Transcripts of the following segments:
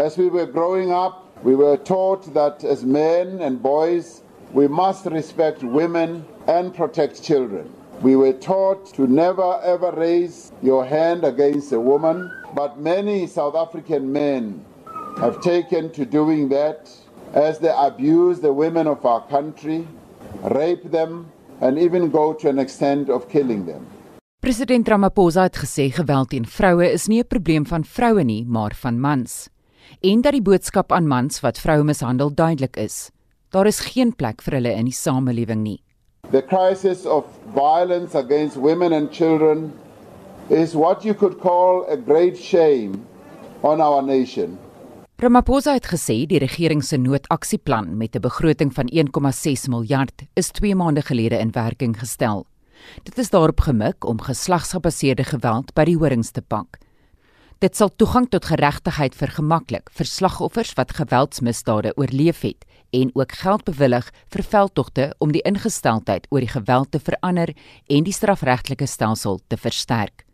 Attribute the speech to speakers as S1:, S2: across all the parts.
S1: As we were growing up, we were taught that as men and boys, we must respect women and protect children. We were taught to never ever raise your hand against a woman, but many South African men have taken to doing that as they abuse the women of our country, rape them, and even go to an extent of killing them.
S2: President Ramaphosa het gesê geweld teen vroue is nie 'n probleem van vroue nie, maar van mans. En dat die boodskap aan mans wat vroue mishandel duidelik is. Daar is geen plek vir hulle in die samelewing nie.
S1: The crisis of violence against women and children is what you could call a great shame on our nation.
S2: Ramaphosa het gesê die regering se noodaksieplan met 'n begroting van 1,6 miljard is 2 maande gelede in werking gestel. Dit is daarop gemik om geslagsgebaseerde geweld by die horings te pak. Dit sal toegang tot geregtigheid vergemaklik vir slagoffers wat geweldsmisdade oorleef het en ook geld bewillig vir veldtogte om die ingesteldheid oor die geweld te verander en die strafregtelike stelsel te versterk.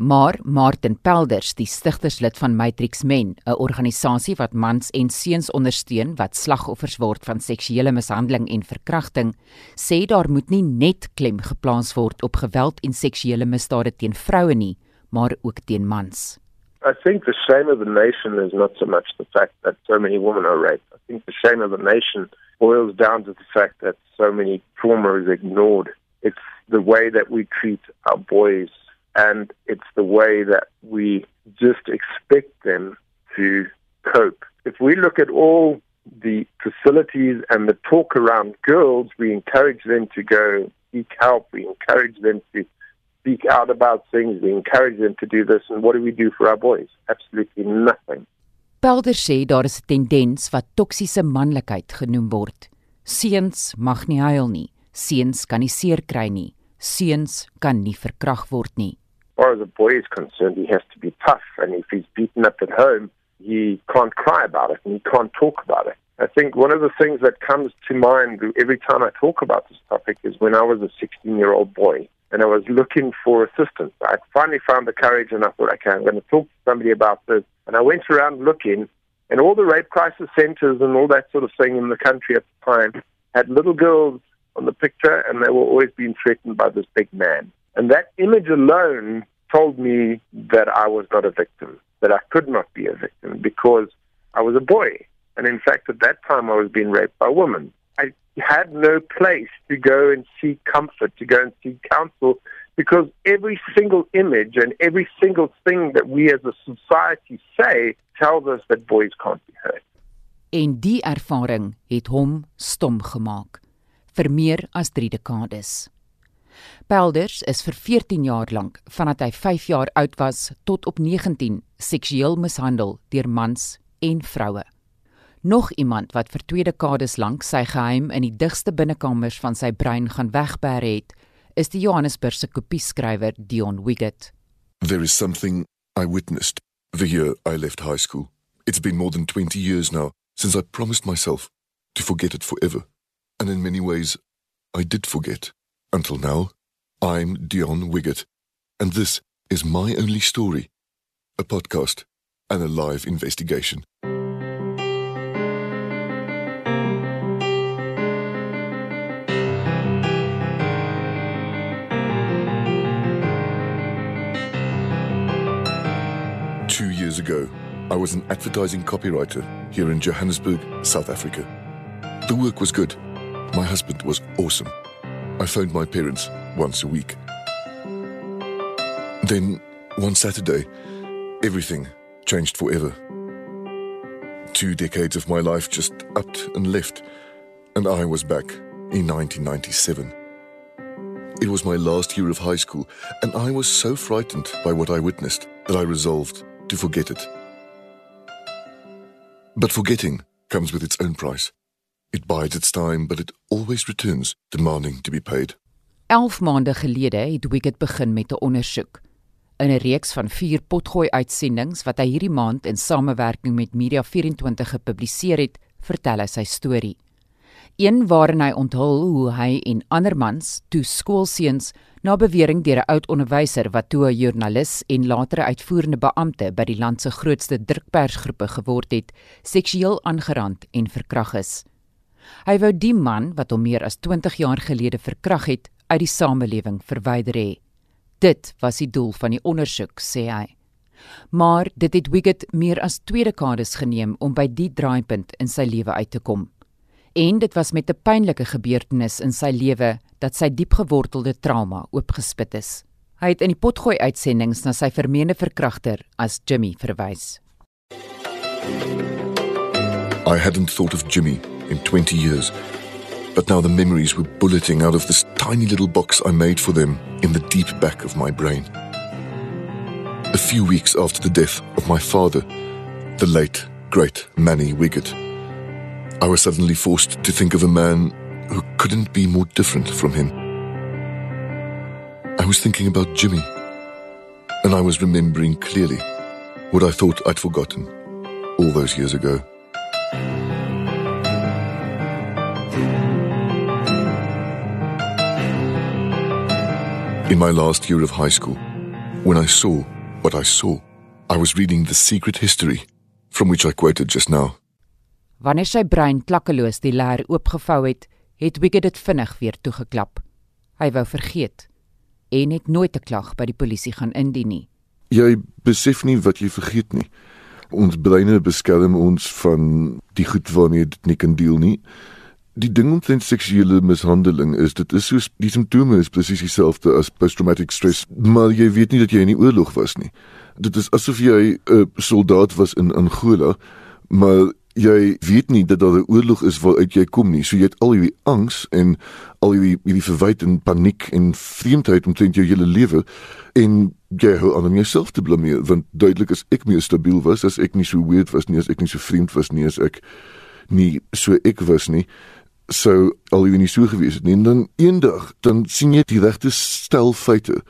S2: Maar Martin Pelders, die stigterslid van Matrix Men, 'n organisasie wat mans en seuns ondersteun wat slagoffers word van seksuele mishandeling en verkrachting, sê daar moet nie net klem geplaas word op geweld en seksuele misdade teen vroue nie, maar ook teen mans.
S3: I think the shame of the nation is not so much the fact that so many women are raped. I think the shame of the nation boils down to the fact that so many trauma is ignored. It's the way that we treat our boys and it's the way that we just expect them to cope. If we look at all the facilities and the talk around girls, we encourage them to go seek help, we encourage them to speak out about things, we encourage them to do this, and what do we do for our boys? Absolutely nothing.
S2: Pelder sê daar is 'n tendens wat toksiese manlikheid genoem word. Seuns mag nie huil nie. Seuns kan nie seer kry nie. Seuns kan nie verkrag word nie.
S3: far as a boy is concerned, he has to be tough. And if he's beaten up at home, he can't cry about it and he can't talk about it. I think one of the things that comes to mind every time I talk about this topic is when I was a 16 year old boy and I was looking for assistance. I finally found the courage and I thought, okay, I'm going to talk to somebody about this. And I went around looking, and all the rape crisis centers and all that sort of thing in the country at the time had little girls on the picture, and they were always being threatened by this big man. And that image alone told me that I was not a victim, that I could not be a victim because I was a boy. And in fact, at that time, I was being raped by women. Had no place to go and seek comfort, to go and seek counsel, because every single image and every single thing that we as a society say tells us that boys can't be hurt.
S2: En die ervaring het hom stom gemaak vir meer as 3 dekades. Pelders is vir 14 jaar lank, vandat hy 5 jaar oud was tot op 19, seksueel mishandel deur mans en vroue. Nog iemand wat vir twee dekades lank sy geheim in die digste binnekamers van sy brein gaan wegbêre het, is die Johannesburgse kopieskrywer Dion Wiggett.
S4: There is something I witnessed the year I left high school. It's been more than 20 years now since I promised myself to forget it forever. And in many ways, I did forget. Until now, I'm Dion Wiggett, and this is My Only Story, a podcast and a live investigation. Years ago, I was an advertising copywriter here in Johannesburg, South Africa. The work was good. My husband was awesome. I phoned my parents once a week. Then, one Saturday, everything changed forever. Two decades of my life just upped and left, and I was back in 1997. It was my last year of high school, and I was so frightened by what I witnessed that I resolved to forget it. But forgetting comes with its own price. It bides its time, but it always returns, demanding to be paid.
S2: 11 maande gelede het Wicket begin met 'n ondersoek. In 'n reeks van 4 potgooi uitsendings wat hy hierdie maand in samewerking met Media 24 gepubliseer het, vertel hy sy storie. Een waarin hy onthul hoe hy en ander mans, toe skoolseuns, Na bewering deur 'n oud onderwyser wat toe 'n joernalis en later 'n uitvoerende beampte by die land se grootste drukpersgroepe geword het, seksueel aangerand en verkragt is. Hy wou die man wat hom meer as 20 jaar gelede verkragt het, uit die samelewing verwyder hê. Dit was die doel van die ondersoek, sê hy. Maar dit het Wiggett meer as 2 dekades geneem om by die draaipunt in sy lewe uit te kom. En dit was met 'n pynlike gebeurtenis in sy lewe dat sy diepgewortelde trauma oopgespit is. Hy het in die potgooi uitsendings na sy vermeende verkragter as Jimmy verwys.
S4: I hadn't thought of Jimmy in 20 years. But now the memories were bulleting out of this tiny little box I made for them in the deep back of my brain. A few weeks after the death of my father, the late, great Manny Wiggett, I was suddenly forced to think of a man who couldn't be more different from him. I was thinking about Jimmy, and I was remembering clearly what I thought I'd forgotten all those years ago. In my last year of high school, when I saw what I saw, I was reading The Secret History, from which I quoted just now.
S2: Wanneer sy brein klakkeloos die leer oopgevou het, het Wiggett dit vinnig weer toegeklap. Hy wou vergeet en het nooit 'n klag by die polisie gaan indien nie.
S4: Jy besef nie wat jy vergeet nie. Ons breine beskerm ons van die goed waarmee dit nie kan deel nie. Die ding omtrent seksuele mishandeling is dit is soos die simptome is presies dieselfde as post-traumatic stress, maar jy weet nie dat jy in die oorlog was nie. Dit is asof jy 'n soldaat was in Angola, maar jy weet nie dat daar 'n oorlog is waaruit jy kom nie. So jy het al hierdie angs en al hierdie hierdie verwyte en paniek en vreemdheid omtrent jou hele lewe en jy hou aan om jouself te blameer want duidelik is ek meer stabiel was as ek nie so weird was nie as ek nie so vreemd was nie as ek nie so ek was nie sou al jy nie so gewees het nie en dan eendag dan sien jy die regte stel feite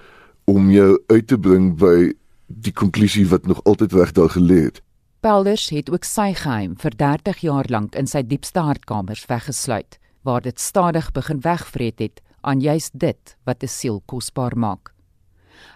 S4: om jou uit te bring by die konklusie wat nog altyd reg daar gelê het
S2: Pelders het ook sy geheim vir 30 jaar lank in sy diepste hartkamers weggesluit, waar dit stadig begin wegvreet het aan juis dit wat 'n siel kosbaar maak.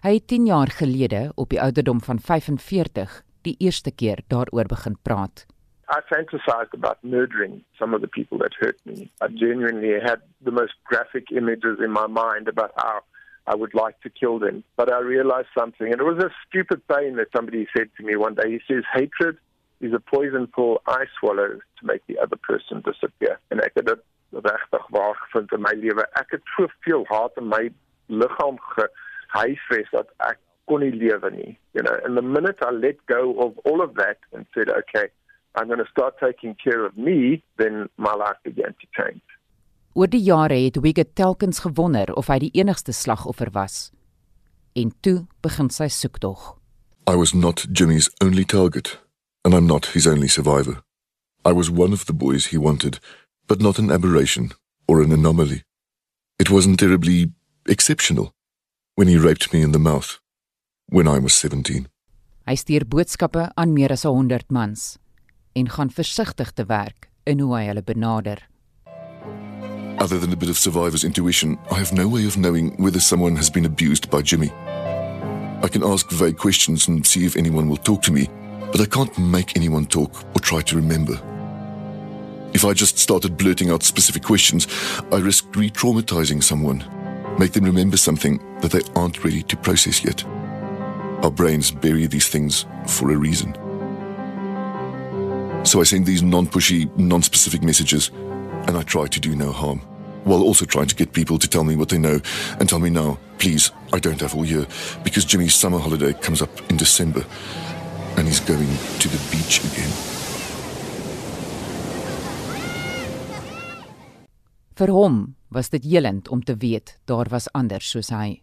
S2: Hy het 10 jaar gelede op die ouderdom van 45 die eerste keer daaroor begin praat.
S3: I fantasized about murdering some of the people that hurt me. I genuinely had the most graphic images in my mind about how I would like to kill them. But I realized something, and it was a stupid pain that somebody said to me one day. He says, Hatred is a poison pill I swallow to make the other person disappear. And ek het dit regtig waar gevind in my lewe. Ek het soveel haat in my liggaam gehuisves dat kon nie lewe nie. You know, and the minute I let go of all of that and said, okay, I'm going to start taking care of me, then my life began to change.
S2: Oor die jare het Wiggett telkens gewonder of hy die enigste slagoffer was. En toe begin sy soektog.
S4: I was not Jimmy's only target, and I'm not his only survivor. I was one of the boys he wanted, but not an aberration or an anomaly. It wasn't terribly exceptional when he raped me in the mouth when I was 17.
S2: Hy stuur boodskappe aan meer as 100 mans en gaan versigtig te werk in hoe hy hulle benader.
S4: Other than a bit of survivor's intuition, I have no way of knowing whether someone has been abused by Jimmy. I can ask vague questions and see if anyone will talk to me, but I can't make anyone talk or try to remember. If I just started blurting out specific questions, I risk re traumatizing someone, make them remember something that they aren't ready to process yet. Our brains bury these things for a reason. So I send these non pushy, non specific messages, and I try to do no harm while also trying to get people to tell me what they know and tell me now, please, I don't have all year because Jimmy's summer holiday comes up in December and he's going to the beach again.
S2: Vir hom was dit helend om te weet daar was anders soos hy.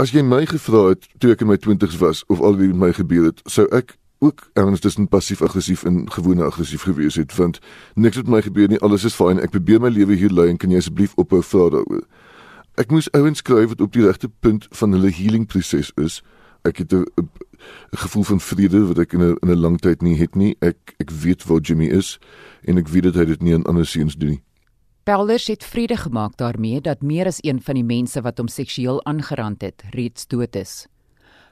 S4: As jy my gevra het toe ek in my 20's was of al wat met my gebeur het, sou ek ook erns tussen passief aggressief en gewone aggressief gewees het want niks het my gebeur nie alles is fyn ek probeer my lewe hier lei en kan jy asseblief ophou vra daaroor? Ek moes ouens skryf wat op die regte punt van hulle healing proses is. Ek het 'n gevoel van vrede wat ek in 'n in 'n lang tyd nie het nie. Ek ek weet waar Jimmy is en ek weet dat hy dit nie aan ander seuns doen nie.
S2: Pelders het vrede gemaak daarmee dat meer as een van die mense wat hom seksueel aangerand het, reeds dood is.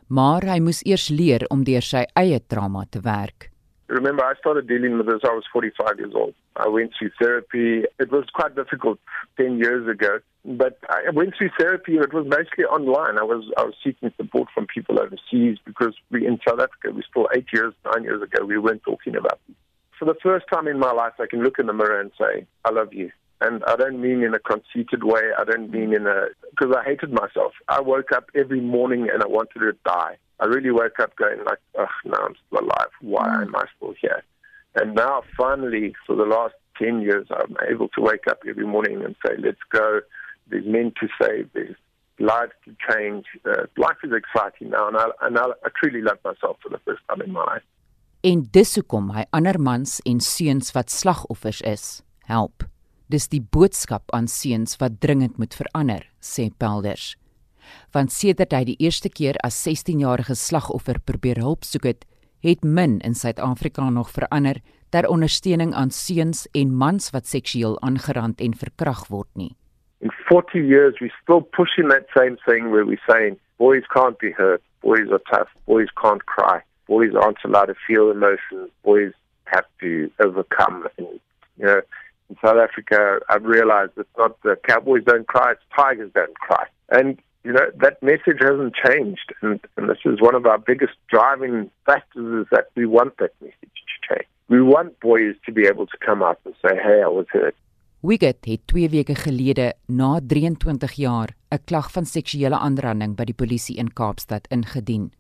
S2: Maar hy moes eers leer om deur sy eie trauma te werk.
S3: Remember, I started dealing with this. I was 45 years old. I went through therapy. It was quite difficult 10 years ago, but I went through therapy. It was mostly online. I was I was seeking support from people overseas because we in South Africa, we still eight years, nine years ago, we weren't talking about this. For the first time in my life, I can look in the mirror and say, "I love you." And I don't mean in a conceited way. I don't mean in a because I hated myself. I woke up every morning and I wanted to die. I really woke up going like, "Ugh, now I'm still alive. Why mm. am I still here?" And now, finally, for the last ten years, I'm able to wake up every morning and say, "Let's go." There's men to save. There's lives to change. Uh, life is exciting now, and I, and I, I truly love myself for the first time in my life.
S2: En dis hoekom hy ander mans en seuns wat slagoffers is, help. Dis die boodskap aan seuns wat dringend moet verander, sê Pelders. Want sedert hy die eerste keer as 16-jarige slagoffer probeer hulp soek het, het min in Suid-Afrika nog verander ter ondersteuning aan seuns en mans wat seksueel aangerand en verkrag word nie.
S3: In 40 years we still pushing that same thing where we saying boys can't be hurt, boys are tough, boys can't cry, boys aren't allowed to feel emotions, boys have to overcome and you know in South Africa I've realized it's not the cowboys don't cry, it's tigers don't cry. And you know, that message hasn't changed. And, and this is one of our biggest driving factors is that we want that message to change. We want boys to be able to come out and say, hey, I was hurt.
S2: Wiget het 2 weke gelede na 23 jaar 'n klag van seksuele aanranding by die polisie in Kaapstad ingedien.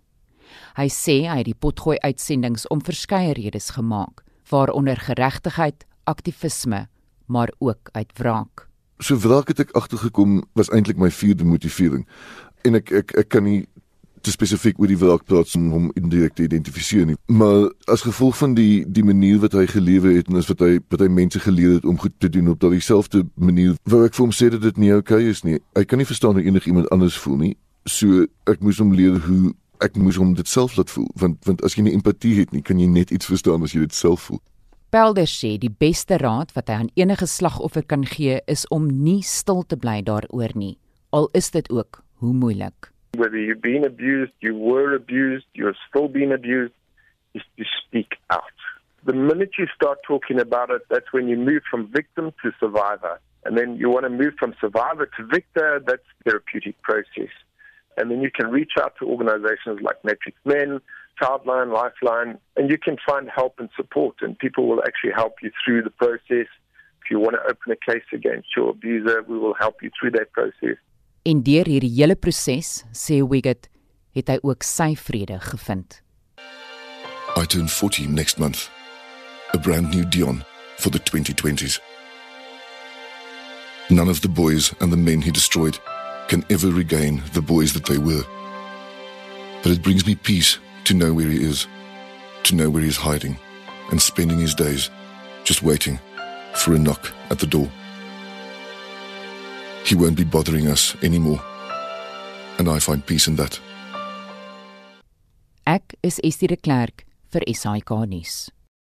S2: Hy sê hy het die potgooi uitsendings om verskeie redes gemaak, waaronder geregtigheid, aktivisme, maar ook uit wraak
S4: so wraak het ek agtergekom was eintlik my vierde motivering. En ek ek ek kan nie te spesifiek oor die wraak praat om hom indirek te identifiseer nie. Maar as gevolg van die die manier wat hy gelewe het en as wat hy wat hy mense geleer het om goed te doen op daardie selfde manier, wou ek vir hom sê dat dit nie oukei okay is nie. Hy kan nie verstaan hoe enigiemand anders voel nie. So ek moes hom leer hoe ek moes hom dit self laat voel want want as jy nie empatie het nie, kan jy net iets verstaan as jy dit self voel.
S2: Pelder sê die beste raad wat hy aan enige slagoffer kan gee is om nie stil te bly daaroor nie, al is dit ook hoe moeilik.
S3: Whether you've been abused, you were abused, you're still being abused, is to speak out. The minute you start talking about it, that's when you move from victim to survivor. And then you want to move from survivor to victor, that's therapeutic process. And then you can reach out to organizations like Matrix Men, Childline, Lifeline, and you can find help and support, and people will actually help you through the process. If you want to open a case against your abuser, we will help you through that process.
S2: En deur hierdie hele proses, sê Wiggett, het hy ook sy vrede gevind.
S4: I turn 40 next month. A brand new Dion for the 2020s. None of the boys and the men he destroyed can ever regain the boys that they were. But it brings me peace to know where he is, to know where he's hiding, and spending his days just waiting for a knock at the door. He won't be bothering us anymore, and I find peace in that.
S2: Ek is Estie Klerk vir.